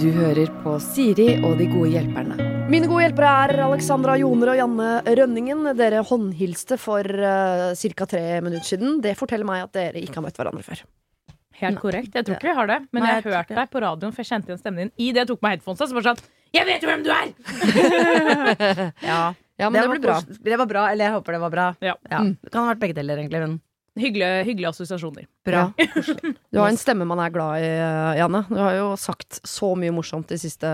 Du hører på Siri og de gode hjelperne. Mine gode hjelpere er Alexandra Joner og Janne Rønningen. Dere håndhilste for uh, ca. tre minutter siden. Det forteller meg at dere ikke har møtt hverandre før. Helt korrekt. Jeg tror ikke vi har det. Men Nei, jeg jeg tror har hørt deg på radioen, for jeg kjente igjen stemmen din i det jeg tok på meg headphonesa. Så bare sånn Jeg vet jo hvem du er! Ja, Ja, men det, var. Det var bra, eller jeg håper det var bra. Ja. Ja. Det kan ha vært begge deler, egentlig. Men Hyggelige, hyggelige assosiasjoner. bra. Du har en stemme man er glad i, eh, Janne. Du har jo sagt så mye morsomt de siste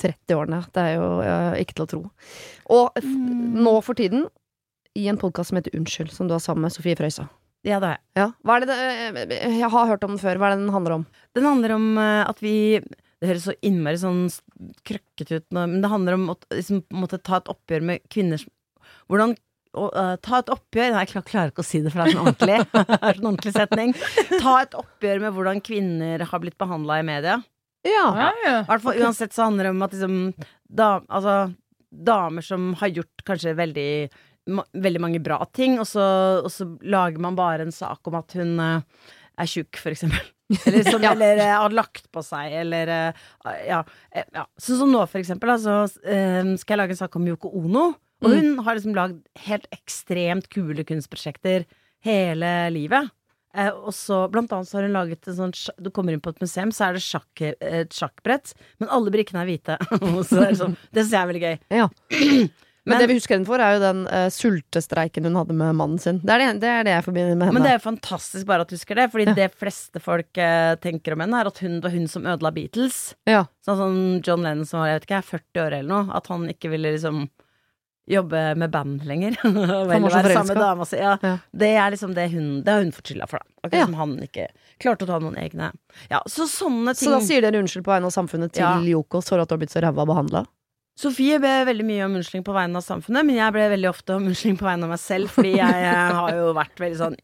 30 årene. Det er jo eh, ikke til å tro. Og f nå for tiden, i en podkast som heter Unnskyld, som du har sammen med Sofie Frøysa. Ja, det har jeg. Ja. Hva er det det eh, Jeg har hørt om den før. Hva er det den handler om? Den handler om eh, at vi Det høres så innmari sånn krøkkete ut men det handler om å liksom, ta et oppgjør med kvinner Hvordan å, eh, ta et oppgjør Nei, jeg klarer ikke å si det, for det er sånn ordentlig. Er sånn ordentlig setning. Ta et oppgjør med hvordan kvinner har blitt behandla i media. Ja. Ja, ja. Hvert Uansett så handler det om at liksom da, altså, damer som har gjort kanskje veldig ma Veldig mange bra ting, og så, og så lager man bare en sak om at hun uh, er tjukk, for eksempel. Eller, som, Ja. eller uh, har lagt på seg, eller uh, ja, ja. Sånn som nå, for eksempel. Da, så eh, skal jeg lage en sak om Yoko Ono. Og Mm. hun har liksom lagd helt ekstremt kule kunstprosjekter hele livet. Eh, og så Blant annet så har hun laget en sånn Du kommer inn på et museum, så er det sjakk, et sjakkbrett, men alle brikkene er hvite. så det sånn, det syns jeg er veldig gøy. Ja. Men, Men- det vi husker henne for, er jo den uh, sultestreiken hun hadde med mannen sin. Det er det, det, er det jeg forbinder med henne. Men det er fantastisk bare at du husker det, Fordi det fleste folk uh, tenker om henne, er at hun var hun som ødela Beatles. ja. Sånn som John Lennon som var jeg vet ikke, 40 år eller noe. At han ikke ville liksom jobbe med band lenger. Og være samme dama si. Ja, Ja. Det er liksom det hun Det har hun fått skylda for, da. Okay, Ja. som han ikke klarte å ta noen egne. Ja, Så sånne ting Så da sier dere unnskyld på vegne av samfunnet til. Yoko for at du har blitt så ræva behandla? Sofie ble veldig mye om unnskyldning på vegne av samfunnet, men jeg ble veldig ofte om unnskyldning på vegne av meg selv, fordi jeg, eh, har jo vært veldig sånn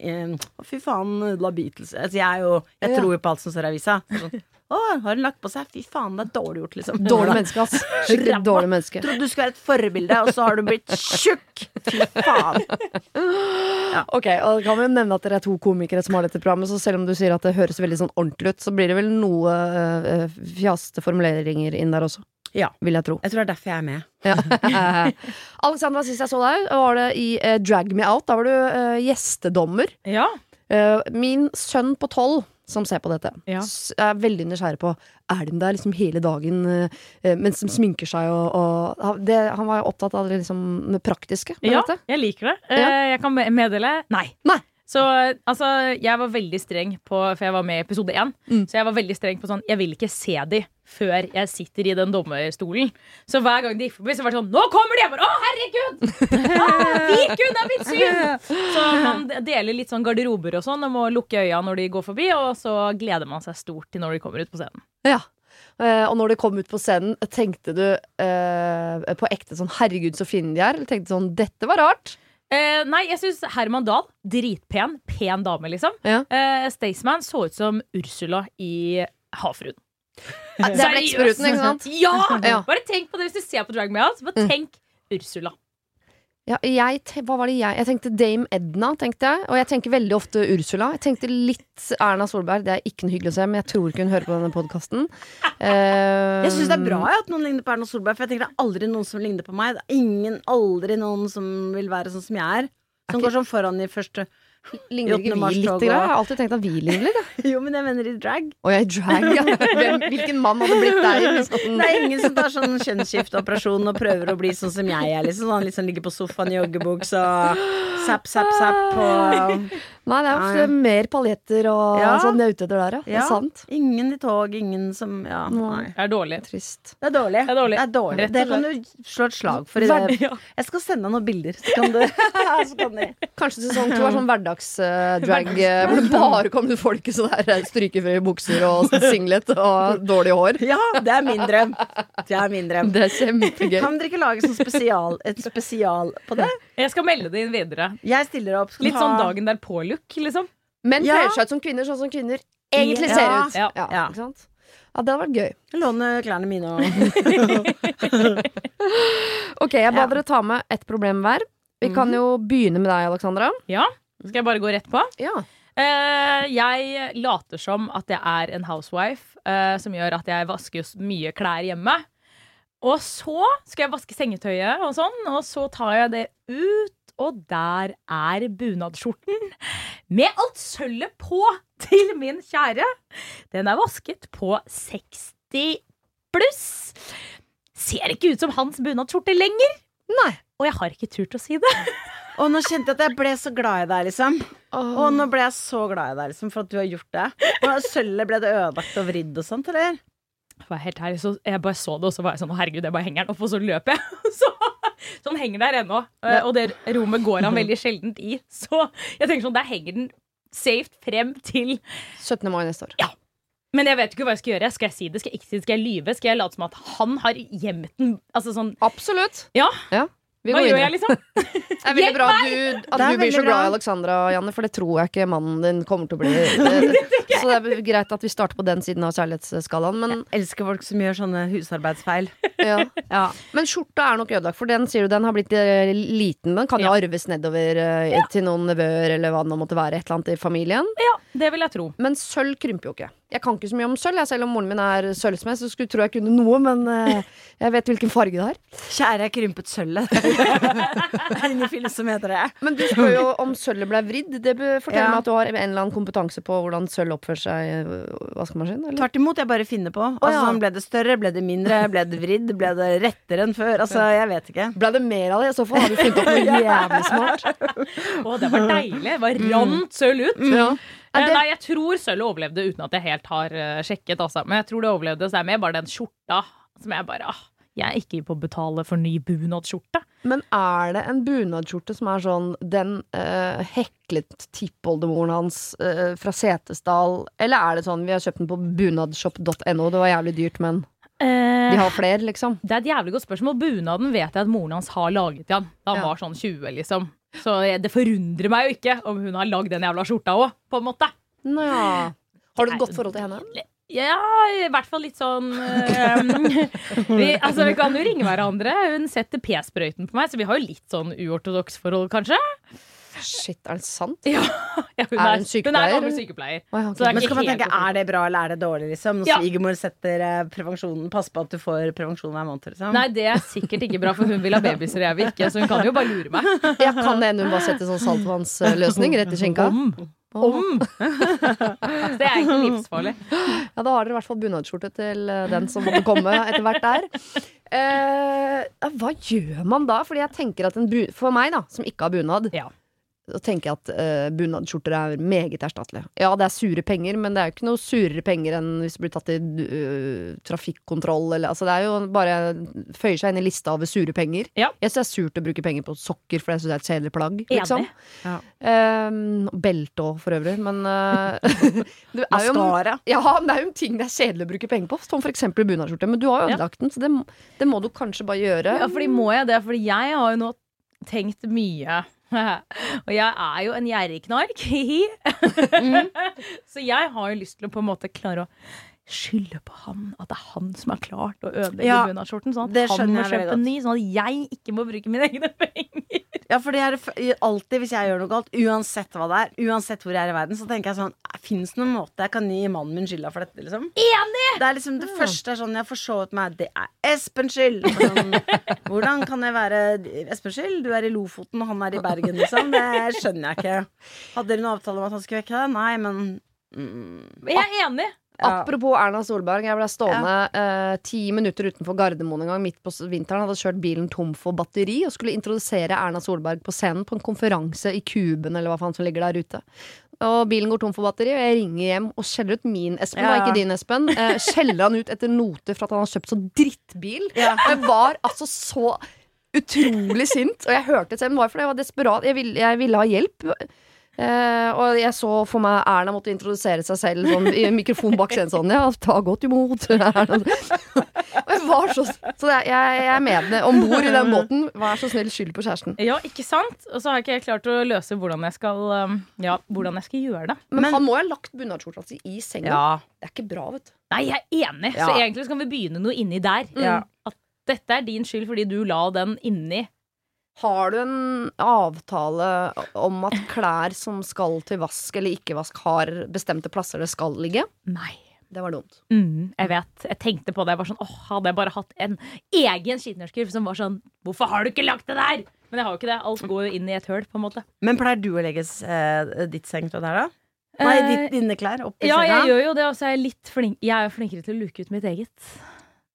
Å, fy faen, la Beatles altså, Jeg, er jo, jeg Ja. tror jo på alt som står i avisa. Sånn, å, har hun lagt på seg? Fy faen, det er dårlig gjort, liksom. Dårlig menneske, ass. Skikkelig dårlig menneske. Trodde du skulle være et forbilde, og så har du blitt tjukk! Fy faen. Ok, og da kan vi jo nevne at dere er to komikere som har dette programmet, så selv om du sier at det høres veldig sånn ordentlig ut, så blir det vel noe øh, fjaste formuleringer inn der også. Ja. Vil jeg tro. Jeg tror det er derfor jeg er med. Ja. Alexandra, sist jeg så deg, var det i eh, Drag Me Out. Da var du eh, gjestedommer. Ja. Eh, min sønn på tolv som ser på dette, Ja. s- er veldig nysgjerrig på Er de der liksom hele dagen eh, mens de sminker seg og, og han- det, Han var jo opptatt av det liksom det praktiske med ja, dette. jeg liker det. Eh, Jeg kan me- meddele nei. Nei. Så altså, jeg var veldig streng på For jeg var med i episode én. Mm. Så jeg var veldig streng på sånn Jeg vil ikke se de før jeg sitter i den dommerstolen. Så hver gang de gikk forbi, så var det sånn Nå kommer de! Jeg bare, Å, herregud! Ah, Vikund er mitt syn! Så man deler litt sånn garderober og sånn og må lukke øya når de går forbi, og så gleder man seg stort til når de kommer ut på scenen. Ja. Eh, og når de kom ut på scenen, tenkte du eh, på ekte sånn 'herregud, så fine de er'? Eller tenkte sånn 'dette var rart'? Eh, nei, jeg syns Herman Dahl, dritpen, pen dame, liksom. Ja. Eh, Staysman så ut som Ursula i Havfruen. Det er blekkspruten, ikke sant? Ja! Ja. Bare tenk på det hvis du ser på Drag Me Out. Bare Mm. tenk Ursula. Ja, jeg, hva var det jeg Jeg tenkte Dame Edna, tenkte jeg. Og jeg tenker veldig ofte Ursula. Jeg tenkte litt Erna Solberg. Det er ikke noe hyggelig å se, men jeg tror ikke hun hører på denne podkasten. Jeg syns det er bra at noen ligner på Erna Solberg, for jeg tenker det er aldri noen som ligner på meg. Det er ingen, aldri noen som vil være sånn som jeg er. Som går sånn foran i første Ligner ikke vi litt? og- Jeg har alltid tenkt at vi ligner litt. Jo, men jeg mener i drag. Å ja, i drag, ja. Hvem, hvilken mann hadde blitt deg? Liksom? Det er ingen som tar sånn kjønnsskifteoperasjon og prøver å bli sånn som jeg er. Liksom. Han liksom ligger på sofaen i joggebukse og zapp, zapp, zapp. Og, Nei, det er ofte ja. mer paljetter og Ja. sånn nautete der, ja. Det er sant. ingen i tog, ingen som Ja, nei. Det er dårlig. Trist. Det er dårlig. Det er dårlig. Det, er dårlig. Rett og det kan du slå et slag for. I det. ja. Jeg skal sende deg noen bilder, så kan du så kan jeg. Kanskje sesong to er sånn hverdagsdrag uh, hvor det bare kommer folk i sånne strykefrie bukser og singlet og dårlig hår. Ja, det er min drøm. Det er min drøm. Det er kjempegøy. Kan dere ikke lage sånn spesial, et spesial på det? Jeg skal melde det inn videre. Jeg stiller opp. Skal Litt ha- sånn dagen derpå-look, liksom. Men Ja. kler seg ut som kvinner, sånn som kvinner egentlig Ja. ser ut. Ja. Ja. Ikke sant? Ja, det hadde vært gøy. Låne klærne mine og Ok, jeg ba Ja. dere ta med ett problem hver. Vi kan jo begynne med deg, Alexandra. Ja. Skal jeg bare gå rett på? Ja. Uh, jeg later som at jeg er en housewife, uh, som gjør at jeg vasker mye klær hjemme. Og så skal jeg vaske sengetøyet og sånn, og så tar jeg det ut, og der er bunadsskjorten med alt sølvet på til min kjære. Den er vasket på 60 pluss. Ser ikke ut som hans bunadsskjorte lenger. Nei. Og jeg har ikke turt å si det. Og nå kjente jeg at jeg ble så glad i deg, liksom. Og nå ble jeg så glad i deg, liksom, for at du har gjort det. Og sølvet ble det ødelagt og vridd og sånt, eller? Jeg var helt ærlig, så jeg bare så det, og så var jeg sånn Å, herregud, jeg bare henger den opp, og så løper jeg. Så, så den henger der ennå. Eh, Og det rommet går han veldig sjeldent i. Så jeg tenker sånn, der henger den safe frem til 17. mai neste år. Men jeg vet ikke hva jeg skal gjøre. Skal jeg si det? Skal jeg ikke si det? Skal jeg lyve? Skal jeg late som at han har gjemt den? Altså sånn Absolutt. Ja. Vi Hva gjør jeg, liksom? Det er veldig bra at du, at du blir så glad i bra. Alexandra, Janne, for det tror jeg ikke mannen din kommer til å bli. Det- Så det er greit at vi starter på den siden av kjærlighetsskalaen. Men, Elsker folk som gjør sånne husarbeidsfeil. ja. Ja. men skjorta er nok ødelagt, for den sier du den har blitt eh, liten. Den kan jo Ja. arves nedover eh, til noen nevøer eller hva det nå måtte være. Et eller annet i familien. Ja, det vil jeg tro. Men sølv krymper jo ikke. Jeg kan ikke så mye om sølv, jeg, selv om moren min er sølvsmed. Så skulle tro jeg kunne noe, men uh, jeg vet hvilken farge det har. Kjære, jeg krympet sølvet. det er ingen film som heter det. Men du spør jo om sølvet ble vridd. Det forteller Ja. meg at du har en eller annen kompetanse på hvordan sølv oppfører seg i øh, vaskemaskin? Eller? Tvert imot, jeg bare finner på. Altså, ja. sånn, ble det større, ble det mindre, ble det vridd, ble det rettere enn før? Altså, jeg vet ikke. Ble det mer av det? I så fall har du funnet opp noe jævlig smart. Å, det var deilig. Det var rant sølv ut. Ja. Eh, det, Nei, jeg tror sølvet overlevde uten at jeg helt har eh, sjekket. Altså. Men jeg tror det overlevde, så det er mer bare den skjorta som jeg bare ah, Jeg er ikke på å betale for ny bunadsskjorte. men er det en bunadsskjorte som er sånn Den uh, heklet tippoldemoren hans eh, fra Setesdal, eller er det sånn vi har kjøpt den på bunadshop.no, det var jævlig dyrt, men de har flere, liksom? Det er et jævlig godt spørsmål. Bunaden vet jeg at moren hans har laget til han da han Ja. var sånn 20, liksom. Så det forundrer meg jo ikke om hun har lagd den jævla skjorta òg, på en måte. Nå ja. Har du et godt forhold til henne? Ja, i hvert fall litt sånn um, vi, Altså, vi kan jo ringe hverandre. Hun setter p-sprøyten på meg, så vi har jo litt sånn uortodoks forhold, kanskje. Shit, er det sant? Ja, ja, hun, Er er, hun hun er gammel sykepleier. Oh, ja, okay. Er Men skal man tenke, er det bra eller er det dårlig, liksom? Når Ja. svigermor setter eh, prevensjonen Pass på at du får prevensjon hver måned, liksom. Nei, det er sikkert ikke bra, for hun vil ha babyer, og jeg vil ikke. Så hun kan jo bare lure meg. Jeg kan det hende hun bare setter sånn saltvannsløsning rett i skinka. Om. Om. Det er ikke livsfarlig. Ja, da har dere i hvert fall bunadsskjorte til eh, den som måtte komme etter hvert der. Eh, hva gjør man da? Fordi jeg tenker at en bu For meg, da, som ikke har bunad, Ja. Så tenker jeg at uh, bunadsskjorter er meget erstattelige. Ja, det er sure penger, men det er jo ikke noe surere penger enn hvis du blir tatt i uh, trafikkontroll eller Altså, det er jo bare føyer seg inn i lista over sure penger. Ja. Jeg syns det er surt å bruke penger på sokker, for jeg syns det er et kjedelig plagg. Liksom. Ja. Um, belte òg, for øvrig. Men uh, det er jo ja, men det er jo en ting det er kjedelig å bruke penger på, som for eksempel bunadsskjorte. Men du har jo Ja. den, så det, det må du kanskje bare gjøre. Ja, fordi må jeg det? Fordi jeg har jo nå tenkt mye. Og jeg er jo en gjerrigknark. hihi. Så jeg har jo lyst til å på en måte klare å skylde på han. At det er han som har klart å ødelegge Ja, bunadsskjorten. Sånn at han må kjøpe en ny, sånn at jeg ikke må bruke mine egne penger. Ja, for det er alltid hvis jeg gjør noe galt, uansett hva det er, uansett hvor jeg er i verden, så tenker jeg sånn Fins det noen måte jeg kan gi mannen min skylda for dette, liksom? Enig! Det er liksom det første er sånn Jeg forsovet meg. Det er Espens skyld! Sånn, hvordan kan jeg være Espens skyld? Du er i Lofoten, og han er i Bergen, liksom. Det skjønner jeg ikke. Hadde dere noen avtale om at han skulle vekke deg? Nei, men mm, Jeg er enig. Apropos Erna Solberg. Jeg ble stående eh, ti minutter utenfor Gardermoen en gang midt på vinteren. Hadde kjørt bilen tom for batteri og skulle introdusere Erna Solberg på scenen på en konferanse i Kuben eller hva faen som ligger der ute. Og bilen går tom for batteri, og jeg ringer hjem og skjeller ut min Espen. Ja. Ikke din, Espen. Eh, skjeller han ut etter noter for at han har kjøpt så drittbil. Ja. Jeg var altså så utrolig sint, og jeg hørte selv, det var fordi jeg var desperat. Jeg ville, jeg ville ha hjelp. Eh, og jeg så for meg Erna måtte introdusere seg selv sånn, i mikrofon bak scenen sånn Ja, ta godt imot. Erna. jeg var så Så jeg, jeg er med henne om bord i den båten. Vær så snill, skyld på kjæresten. Ja, ikke sant? Og så har jeg ikke klart å løse hvordan jeg skal, um, ja, hvordan jeg skal gjøre det. Men, Men- han må jo ha lagt bunadsskjorta si i senga. ja. Det er ikke bra, vet du. Nei, jeg er enig. Så egentlig så kan vi begynne noe inni der. Ja. At dette er din skyld fordi du la den inni Har du en avtale om at klær som skal til vask eller ikke vask, har bestemte plasser det skal ligge? Nei. Det var dumt. Mm, jeg vet. Jeg tenkte på det. Jeg var sånn, åh, Hadde jeg bare hatt en egen skittenørskurv som var sånn Hvorfor har du ikke lagt det der? Men jeg har jo ikke det. Alt går jo inn i et høl, på en måte. Men pleier du å legge eh, ditt sengetøy der, da? Nei, Eh, ditt, dine klær oppi Ja, senga? jeg gjør jo det, og så er jeg litt flink Jeg er jo flinkere til å luke ut mitt eget.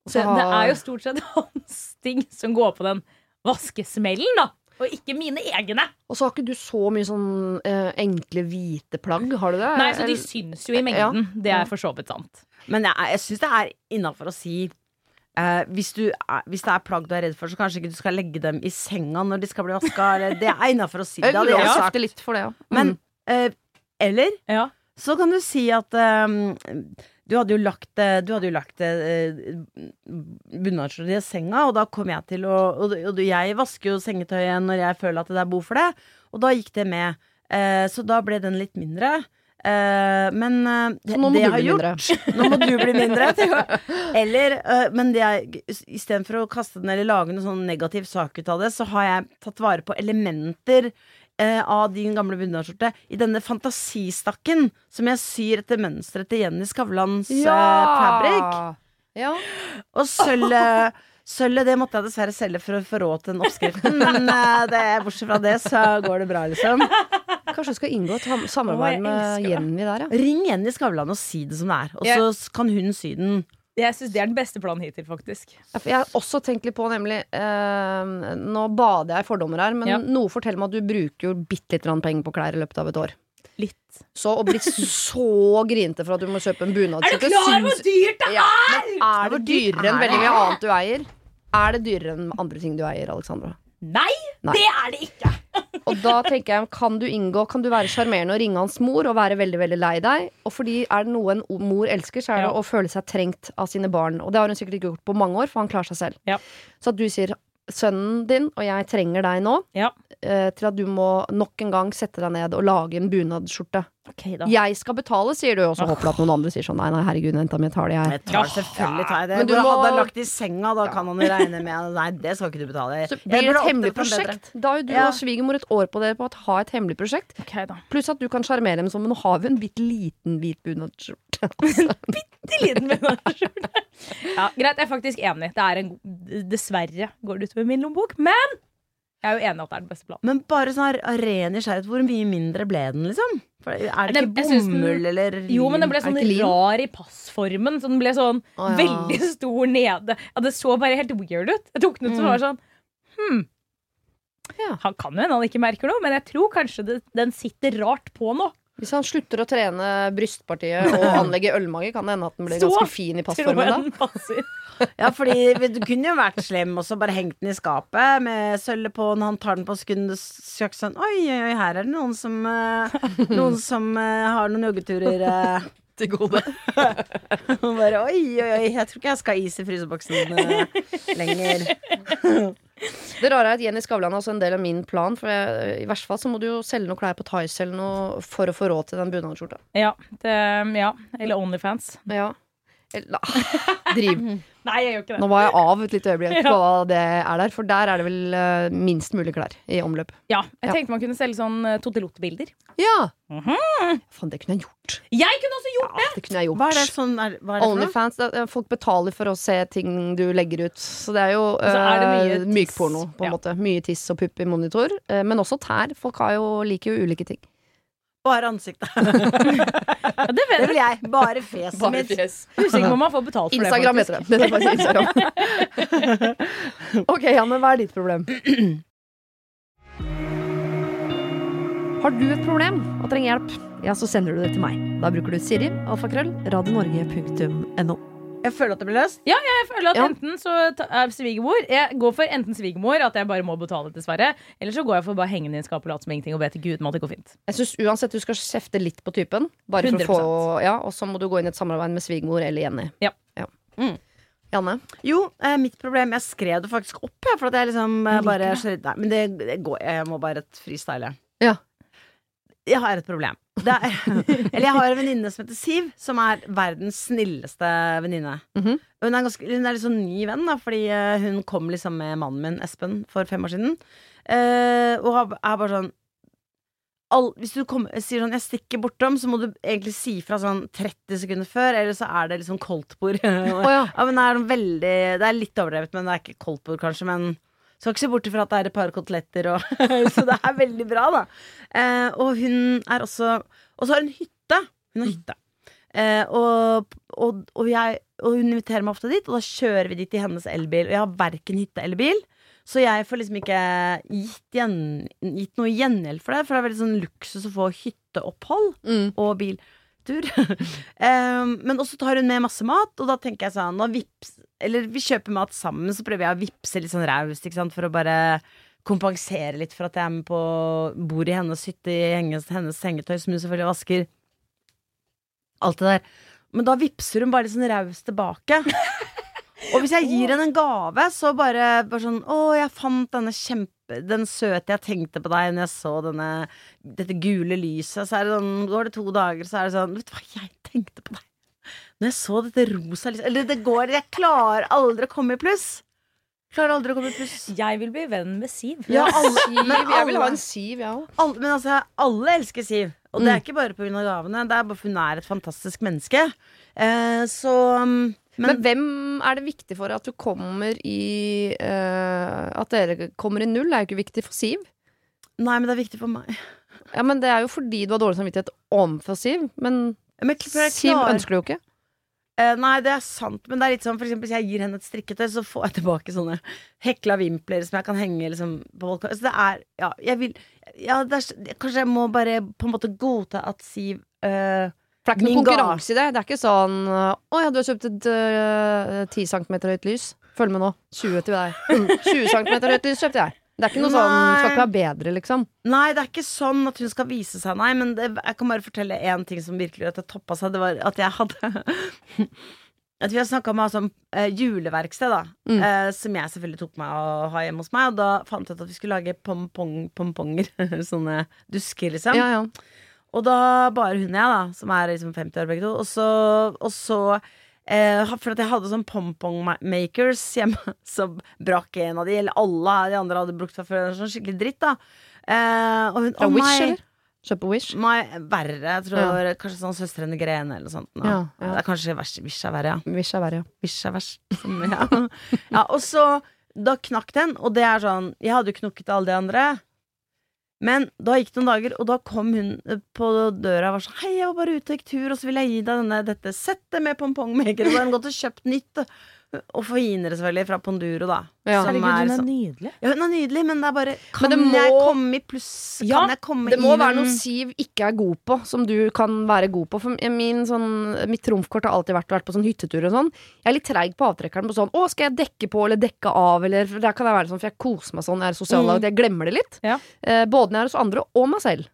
Så Så det er jo stort sett hans ting som går på den vaskesmellen, da. Og ikke mine egne. Og så har ikke du så mye sånn eh, enkle hvite plagg, har du det? Nei, så de Eller- syns jo i mengden. Det er for så vidt sant. Men jeg, jeg syns det er innafor å si eh, hvis, du er, hvis det er plagg du er redd for, så kanskje ikke du skal legge dem i senga når de skal bli vaska. Det er innafor å si. Det Jeg hadde jeg sagt litt for det, ja. Men Mm. eh, Eller Ja. så kan du si at eh, du hadde jo lagt det Du hadde jo lagt det uh, i senga, og da kom jeg til å Og, og jeg vasker jo sengetøyet når jeg føler at det er behov for det, og da gikk det med. Eh, så da ble den litt mindre. Eh, men eh, det, nå må det du bli gjort, mindre. Nå må du bli mindre. Eller, eh, men det jeg, istedenfor å kaste den eller lage noen sånn negativ sak ut av det, så har jeg tatt vare på elementer eh, av din gamle bunadsskjorte i denne fantasistakken som jeg syr etter mønsteret til Jenny Skavlans eh, fabrikk. Ja. Og sølvet Sølvet det måtte jeg dessverre selge for å få råd til den oppskriften, men eh, det, bortsett fra det så går det bra, liksom. Kanskje du skal inngå et samarbeid med. Jenny der, ja. Ring Jenny Skavlan og si det som det er, og så så kan hun sy den. Jeg syns det er den beste planen hittil, faktisk. Jeg har også tenkt litt på nemlig eh, Nå bader jeg i fordommer her, men Ja. noe forteller meg at du bruker jo bitte lite grann penger på klær i løpet av et år. Litt. Så å bli så grinete for at du må kjøpe en bunadsskjorte syns- dyrt det ja, Er det dyrere enn er veldig mye annet du eier? Er det dyrere enn andre ting du eier, Alexandra? Nei, Nei. det er det ikke! Og da tenker jeg, kan du inngå Kan du være sjarmerende og ringe hans mor og være veldig veldig lei deg? Og fordi er det noe en mor elsker, så er det Ja. å føle seg trengt av sine barn. Og det har hun sikkert ikke gjort på mange år, for han klarer seg selv. Ja. Så at du sier sønnen din og jeg trenger deg nå, Ja. eh, til at du må nok en gang sette deg ned og lage en bunadsskjorte. Ok, da. Jeg skal betale, sier du, og så håper du at noen andre sier sånn nei, nei, herregud, jenta mi tar det, jeg. Jeg tar selvfølgelig tar jeg det. Men du må- Hadde lagt i senga, da kan han regne med Nei, det skal ikke du betale. Så blir det et hemmelig prosjekt. Da har jo du Ja. og svigermor et år på dere på å ha et hemmelig prosjekt. Ok, da. Pluss at du kan sjarmere dem som nå har vi en bitte liten hvit bunadsskjorte. Bitte liten bunadsskjorte. Ja, greit, jeg er faktisk enig. Det er en, dessverre går det utover min lommebok, men jeg er jo enig at det er den beste planen. Men bare sånn her ren nysgjerrighet, hvor mye mindre ble den, liksom? For er det ikke den, bomull den- eller Jo, men den ble sånn rar i passformen. Så den ble sånn oh, ja. veldig stor nede. Ja, det så bare helt weird ut. Jeg tok den ut Mm. så var sånn Hm. Ja. Han kan jo hende han ikke merker noe, men jeg tror kanskje det, den sitter rart på nå. Hvis han slutter å trene brystpartiet og anlegge ølmage, kan det hende at den blir ganske fin i passformen da. Ja, fordi du kunne jo vært slem og så bare hengt den i skapet med sølvet på når han tar den på sekundet. Søk sånn Oi, oi, oi, her er det noen som eh, Noen som eh, har noen joggeturer. eh.» Til gode. Og bare oi, oi, oi, jeg tror ikke jeg skal ha is i fryseboksen lenger. Det rare er at Jenny Skavlan er også en del av min plan. For jeg, i verste fall så må du jo selge noe klær på Tice eller noe for å få råd til den bunadsskjorta. Ja, det, ja. Eller Onlyfans. Ja. Eller, ah, driv. Nei, jeg gjør ikke det. Nå var jeg av et lite øyeblikk på hva det er der, for der er det vel uh, minst mulig klær i omløp. Ja, jeg Ja. tenkte man kunne selge sånn uh, Totelot-bilder. Ja! Mhm. Faen, det kunne jeg gjort. Jeg kunne også gjort Ja, det kunne jeg gjort. Hva er det sånn er, hva er det? Onlyfans, det folk betaler for å se ting du legger ut. Så det er jo det eh, tiss. mykporno, på en Ja. måte. Mye tiss og pupp i monitor. Uh, men også tær. Folk har jo, liker jo ulike ting. Bare ansiktet. Ja, det Det vil jeg. Bare fjeset mitt. Usikker på om man får betalt for Instagram det. heter det. det er Instagram. ok, Janne, hva er ditt problem? Har du et problem og trenger hjelp, ja, så sender du det til meg. Da bruker du Siri, alfakrøll, radionorge.no. Jeg føler at det blir løst. Ja, Jeg føler at Ja. enten så er svigermor Jeg går for enten svigermor, at jeg bare må betale, dessverre. Eller så går jeg for bare henge den i skapet og late som ingenting og be til Gud om at det går fint. Jeg synes uansett du skal kjefte litt på typen, bare for å få Ja, og så må du gå inn i et samarbeid med svigermor eller Jenny. Ja. Mm. Janne? Jo, eh, mitt problem Jeg skrev det faktisk opp, jeg, for at jeg liksom eh, Jeg bare det. Nei, men det, det går Jeg må bare freestyle. Ja. Jeg har et problem. Er, Eller jeg har en venninne som heter Siv, som er verdens snilleste venninne. Mhm. Hun er, ganske, hun er litt sånn ny venn, da, fordi eh, hun kom liksom med mannen min, Espen, for fem år siden. Uh, og er bare sånn all, Hvis du kommer, sier sånn 'jeg stikker bortom', så må du egentlig si fra sånn 30 sekunder før, eller så er det liksom koldtbord. oh, ja. Ja, det er, veldig, det er litt overdrevet, men det er ikke koldtbord, kanskje. Men skal ikke se bort ifra at det er et par koteletter, og, så det er veldig bra, da. Eh, og hun er også Og så har hun hytte. Hun har hytte. Eh, og, og, og, jeg, og hun inviterer meg ofte dit, og da kjører vi dit i hennes elbil. Og jeg har verken hytte eller bil, så jeg får liksom ikke gitt, gjen, gitt noe gjengjeld for det. For det er veldig sånn luksus å få hytteopphold Mm. og biltur. um, men også tar hun med masse mat, og da tenker jeg sånn vips, Eller vi kjøper mat sammen, så prøver jeg å vippse litt sånn raust, for å bare kompensere litt for at jeg er med på bor i hennes hytte i hennes, hennes sengetøy, som hun selvfølgelig vasker. Alt det der. Men da vippser hun bare litt sånn raust tilbake. Og hvis jeg gir henne en gave, så bare, bare sånn Å, jeg fant denne kjempe Den søte jeg tenkte på deg når jeg så denne dette gule lyset. Så er det sånn, går det to dager, så er det sånn Vet du hva jeg tenkte på deg? Når jeg så dette rosa lyset Eller det går Jeg klarer aldri å komme i pluss. Klarer aldri å komme i pluss. Jeg vil bli venn med Siv. Ja, alle, Siv, alle, jeg vil ha en Siv, jeg òg. alle, men altså, alle elsker Siv. Og det er Mm. ikke bare pga. gavene. Det er bare for hun er et fantastisk menneske. Eh, så Men, Men, hvem er det viktig for at du kommer i uh, At dere kommer i null, er jo ikke viktig for Siv. Nei, men det er viktig for meg. Ja, men Det er jo fordi du har dårlig samvittighet overfor Siv. Men Men Siv ønsker du jo ikke. Uh, nei, det er sant, men det er litt sånn for eksempel, Hvis jeg gir henne et strikketøy, så får jeg tilbake sånne hekla vimpler som jeg kan henge liksom, på balkongen. Så det er Ja, jeg vil ja, det er, Kanskje jeg må bare på en måte godta at Siv eh, For det er ikke noe konkurranse i det. Det er ikke sånn Å ja, du har kjøpt et uh, 10 cm høyt lys. Følg med nå. 20 til deg. 20 cm høyt lys kjøpte jeg. Det er ikke noe sånn Nei. Skal ikke være bedre, liksom. Nei, det er ikke sånn at hun skal vise seg, nei. Men det, jeg kan bare fortelle én ting som virkelig gjorde at det toppa seg. Det var at jeg hadde At vi har snakka om å ha sånn eh, juleverksted, da. Mm. Eh, som jeg selvfølgelig tok meg å ha hjemme hos meg. Og da fant jeg ut at vi skulle lage pomponger. Sånne dusker, liksom. Ja, ja. Og da bare hun og jeg, da, som er liksom 50 år begge to. Og så, og så eh, For at jeg hadde sånn pompong-makers hjemme, så brakk en av de. Eller alle de andre hadde brukt fra før. Sånn skikkelig dritt, da. Eh, og hun, Fra Wish, nei, eller? Kjøp Wish. nei, verre. Jeg tror kanskje sånn Søstrene Grene eller noe sånt. nå. Ja, ja. Det er kanskje vers- Wish er verre, ja. Wish er verre, ja. Wish er verst. Som, ja. ja, og så Da knakk den, og det er sånn Jeg hadde jo knukket alle de andre. Men da gikk det noen dager, og da kom hun eh, på døra og var sånn Hei, jeg var bare ute og gikk tur, og så vil jeg gi deg denne, dette settet med pompongmaker. Og så har hun gått og kjøpt nytt. Og finere, selvfølgelig, fra Ponduro, da. Ja. Som Herregud, hun er sånn- nydelig. ja, hun er nydelig, men det er bare Kan Men det må- jeg komme i pluss? Ja, kan jeg komme Det må i være noe Siv ikke er god på, som du kan være god på. For min, sånn, mitt trumfkort har alltid vært å vært på sånn hyttetur og sånn. Jeg er litt treig på avtrekkeren på sånn 'Å, skal jeg dekke på eller dekke av?' Eller for Der kan jeg være sånn, for jeg koser meg sånn, jeg er sosial Mm. jeg glemmer det litt. Ja. Eh, både når jeg er hos andre og meg selv.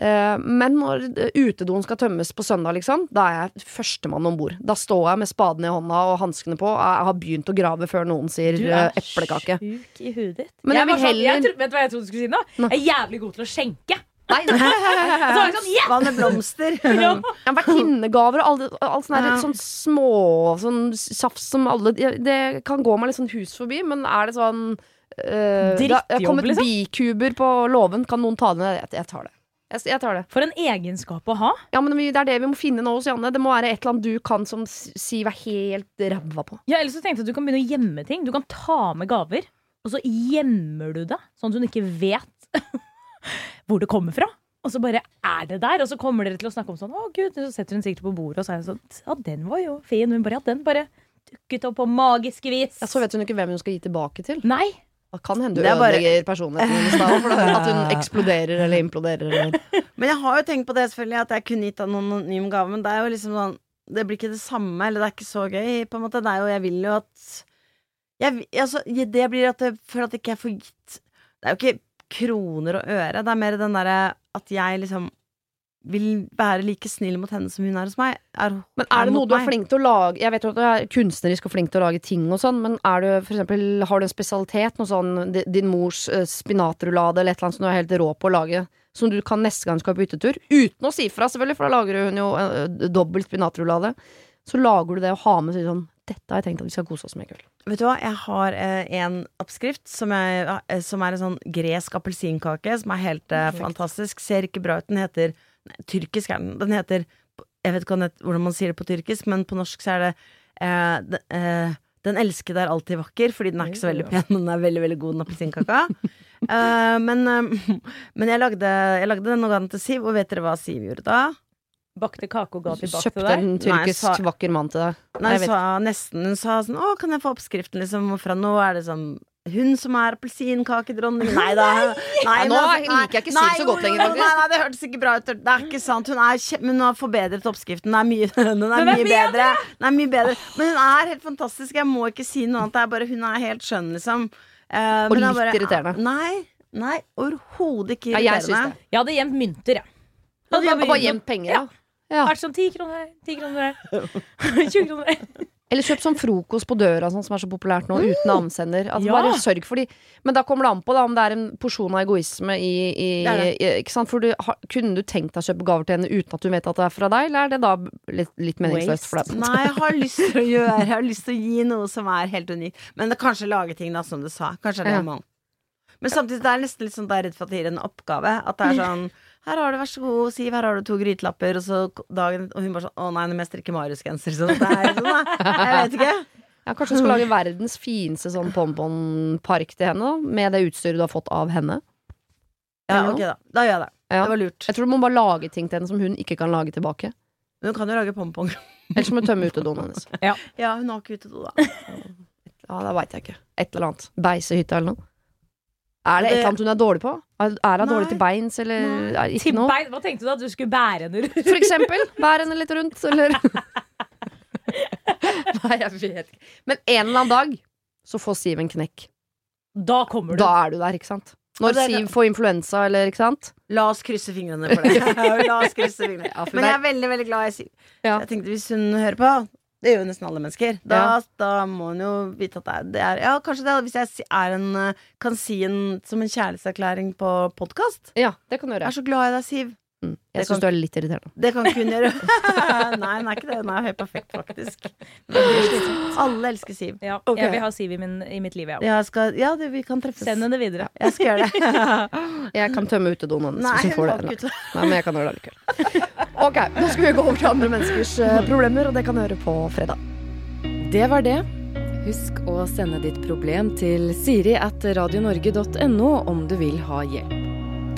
Eh, men når utedoen skal tømmes på søndag, liksom, da er jeg førstemann om bord. Da står jeg med spaden i hånda og hanskene på. Jeg har begynt å grave før noen sier Du eh, er eplekake. sjuk i huet ditt. Men jeg jeg, heller... jeg heller- Vet du hva jeg trodde du skulle si nå? Nå. Jeg er jævlig god til å skjenke. Nei, nei. nei. var sånn, yeah! Hva med blomster? Ja. Ja, Vertinnegaver og alt sånn, her, Ja. sånn små sånn saft som alle Det kan gå meg litt sånn hus forbi, men er det sånn uh, Det har Drittjobb, kommet liksom? bikuber på låven, kan noen ta det ned? Jeg, jeg tar det. Jeg, jeg tar det. For en egenskap å ha. Ja, men Det er det vi må finne nå hos Janne. Det må være et eller annet du kan som Siv er helt ræva på. Ja, ellers så tenkte jeg at du kan begynne å gjemme ting. Du kan ta med gaver, og så gjemmer du det, sånn at hun ikke vet hvor det kommer fra. Og så bare er det der, og så kommer dere til å snakke om sånn Å gud, Så setter hun sikkert på bordet, og så er det sånn Ja, den var jo fin. Hun bare Ja, den bare dukket opp på magisk vis. Ja, så vet hun ikke hvem hun skal gi tilbake til. Nei. Det kan hende du er bare- ødelegger personligheten hennes da, for at hun eksploderer eller imploderer. Eller. Men jeg har jo tenkt på det selvfølgelig At jeg kunne gitt henne en anonym gave Men det er jo liksom sånn Det blir ikke det samme Eller det er ikke så gøy på en måte Det er jo, jeg vil jo at jeg, altså, Det blir at jeg føler at ikke jeg får gitt Det er jo ikke kroner og øre Det er mer den der At jeg liksom Vil være like snill mot henne som hun er hos meg er, Men er det noe du er meg. flink til å lage Jeg vet jo at du er kunstnerisk og flink til å lage ting og sånn, men er du for eksempel, har du en spesialitet, noe sånn din mors eh, spinatrullade eller et eller annet som du er helt rå på å lage, som du kan neste gang du skal på hyttetur. Uten å si fra, selvfølgelig, for da lager hun jo uh, dobbel spinatrullade. Så lager du det og har med sånn Dette har jeg tenkt at vi skal kose oss med i kveld. Vet du hva, jeg har eh, en oppskrift som, jeg, eh, som er en sånn gresk appelsinkake, som er helt eh, fantastisk. Ser ikke bra ut. Den heter Tyrkisk er den. Den heter Jeg vet ikke hvordan man sier det på tyrkisk, men på norsk så er det eh, de, eh, Den elskede er alltid vakker, fordi den er ikke så veldig pen, men den er veldig, veldig god, den appelsinkaka. uh, men, uh, men jeg lagde, jeg lagde den noen ganger til Siv, og vet dere hva Siv gjorde da? Bakte kake og ga tilbake til Kjøpte deg. en tyrkisk Nei, sa- vakker mann til deg. Nei, Jeg hun sa nesten Hun sa sånn Å, kan jeg få oppskriften, liksom? Fra nå er det sånn hun som er appelsinkakedronning Nei da. Nei, Ja, nå altså, liker jeg ikke Siv så godt lenger. Nei, nei, det hørtes ikke bra ut. Det er ikke sant. Hun, er hun har forbedret oppskriften. Den er mye, den er mye bedre! Den er mye bedre. Men hun er helt fantastisk. Jeg må ikke si noe annet. Det er bare Hun er helt skjønn, liksom. Uh, Og litt bare- irriterende. Nei. Nei, overhodet ikke Ja, jeg irriterende. det. Jeg hadde gjemt mynter, jeg. Ja. Bare gjemt penger, ja. ja. Vært sånn ti kroner her, ti kroner her. 20 kroner her. Eller kjøp sånn frokost på døra, sånn som er så populært nå, uten avsender. Altså, Ja. Bare sørg for de Men da kommer det an på da, om det er en porsjon av egoisme i, i, Det er det. i Ikke sant? For du, har, kunne du tenkt deg å kjøpe gaver til henne uten at du vet at det er fra deg, eller er det da litt, litt meningsløst for deg? Nei, jeg har lyst til å gjøre Jeg har lyst til å gi noe som er helt unikt. Men det kanskje lage ting, da, som du sa. Kanskje det Ja. mange. man. Men samtidig det er nesten litt sånn at jeg er redd for at det gir en oppgave. At det er sånn Her har du, vær så god, Siv, her har du to grytelapper, og så dagen Og hun bare sånn Å nei, nå må jeg strikke Marius-genser. Sånn, det er sånn, da. Jeg vet ikke. Ja, kanskje du skal lage verdens fineste sånn pompon-park til henne, da, med det utstyret du har fått av henne. Ja, ok, da. Da gjør jeg det. Ja. Det var lurt. Jeg tror du må bare lage ting til henne som hun ikke kan lage tilbake. Men hun kan jo lage pompong. Ellers må du tømme utedoen hennes. Ja, hun har ikke utedo, da. Ja, det veit jeg ikke. Et eller annet. Beisehytte eller noe. Er det et eller annet hun er dårlig på? Er hun dårlig til beins, eller er ikke Til noe? bein, Hva tenkte du at du skulle bære henne rundt? For eksempel. Bære henne litt rundt, eller Nei, jeg vet ikke. Men en eller annen dag så får Siv en knekk. Da kommer du. Da er du der, ikke sant? Når Siv får influensa, eller ikke sant? La oss krysse fingrene for det. La oss krysse fingrene. Ja, for Men jeg er veldig veldig glad i Siv. Ja. Jeg tenkte Hvis hun hører på Det gjør jo nesten alle mennesker. Da, da må hun jo vite at det er, det er Ja, kanskje det hvis jeg er en, eh, kan si en som en kjærlighetserklæring på podkast. ja, det kan du gjøre. Jeg er så glad i deg, Siv. Det Jeg syns du er litt irriterende. Det kan kun gjøre. Nei, hun er ikke det. Hun er helt perfekt, faktisk. Alle elsker Siv. Ja, okay. Jeg vil ha Siv i, min, i mitt liv, jeg òg. Ja, det, vi kan treffes. Send henne videre. Jeg skal gjøre det. Jeg kan tømme utedoen hennes hvis hun får det. Nei. Nei, men jeg kan gjøre det likevel. Ok, nå skal vi gå over til andre menneskers eh, problemer, og det kan du høre på fredag. Det var det. Husk å sende ditt problem til siri at radionorge.no om du vil ha hjelp.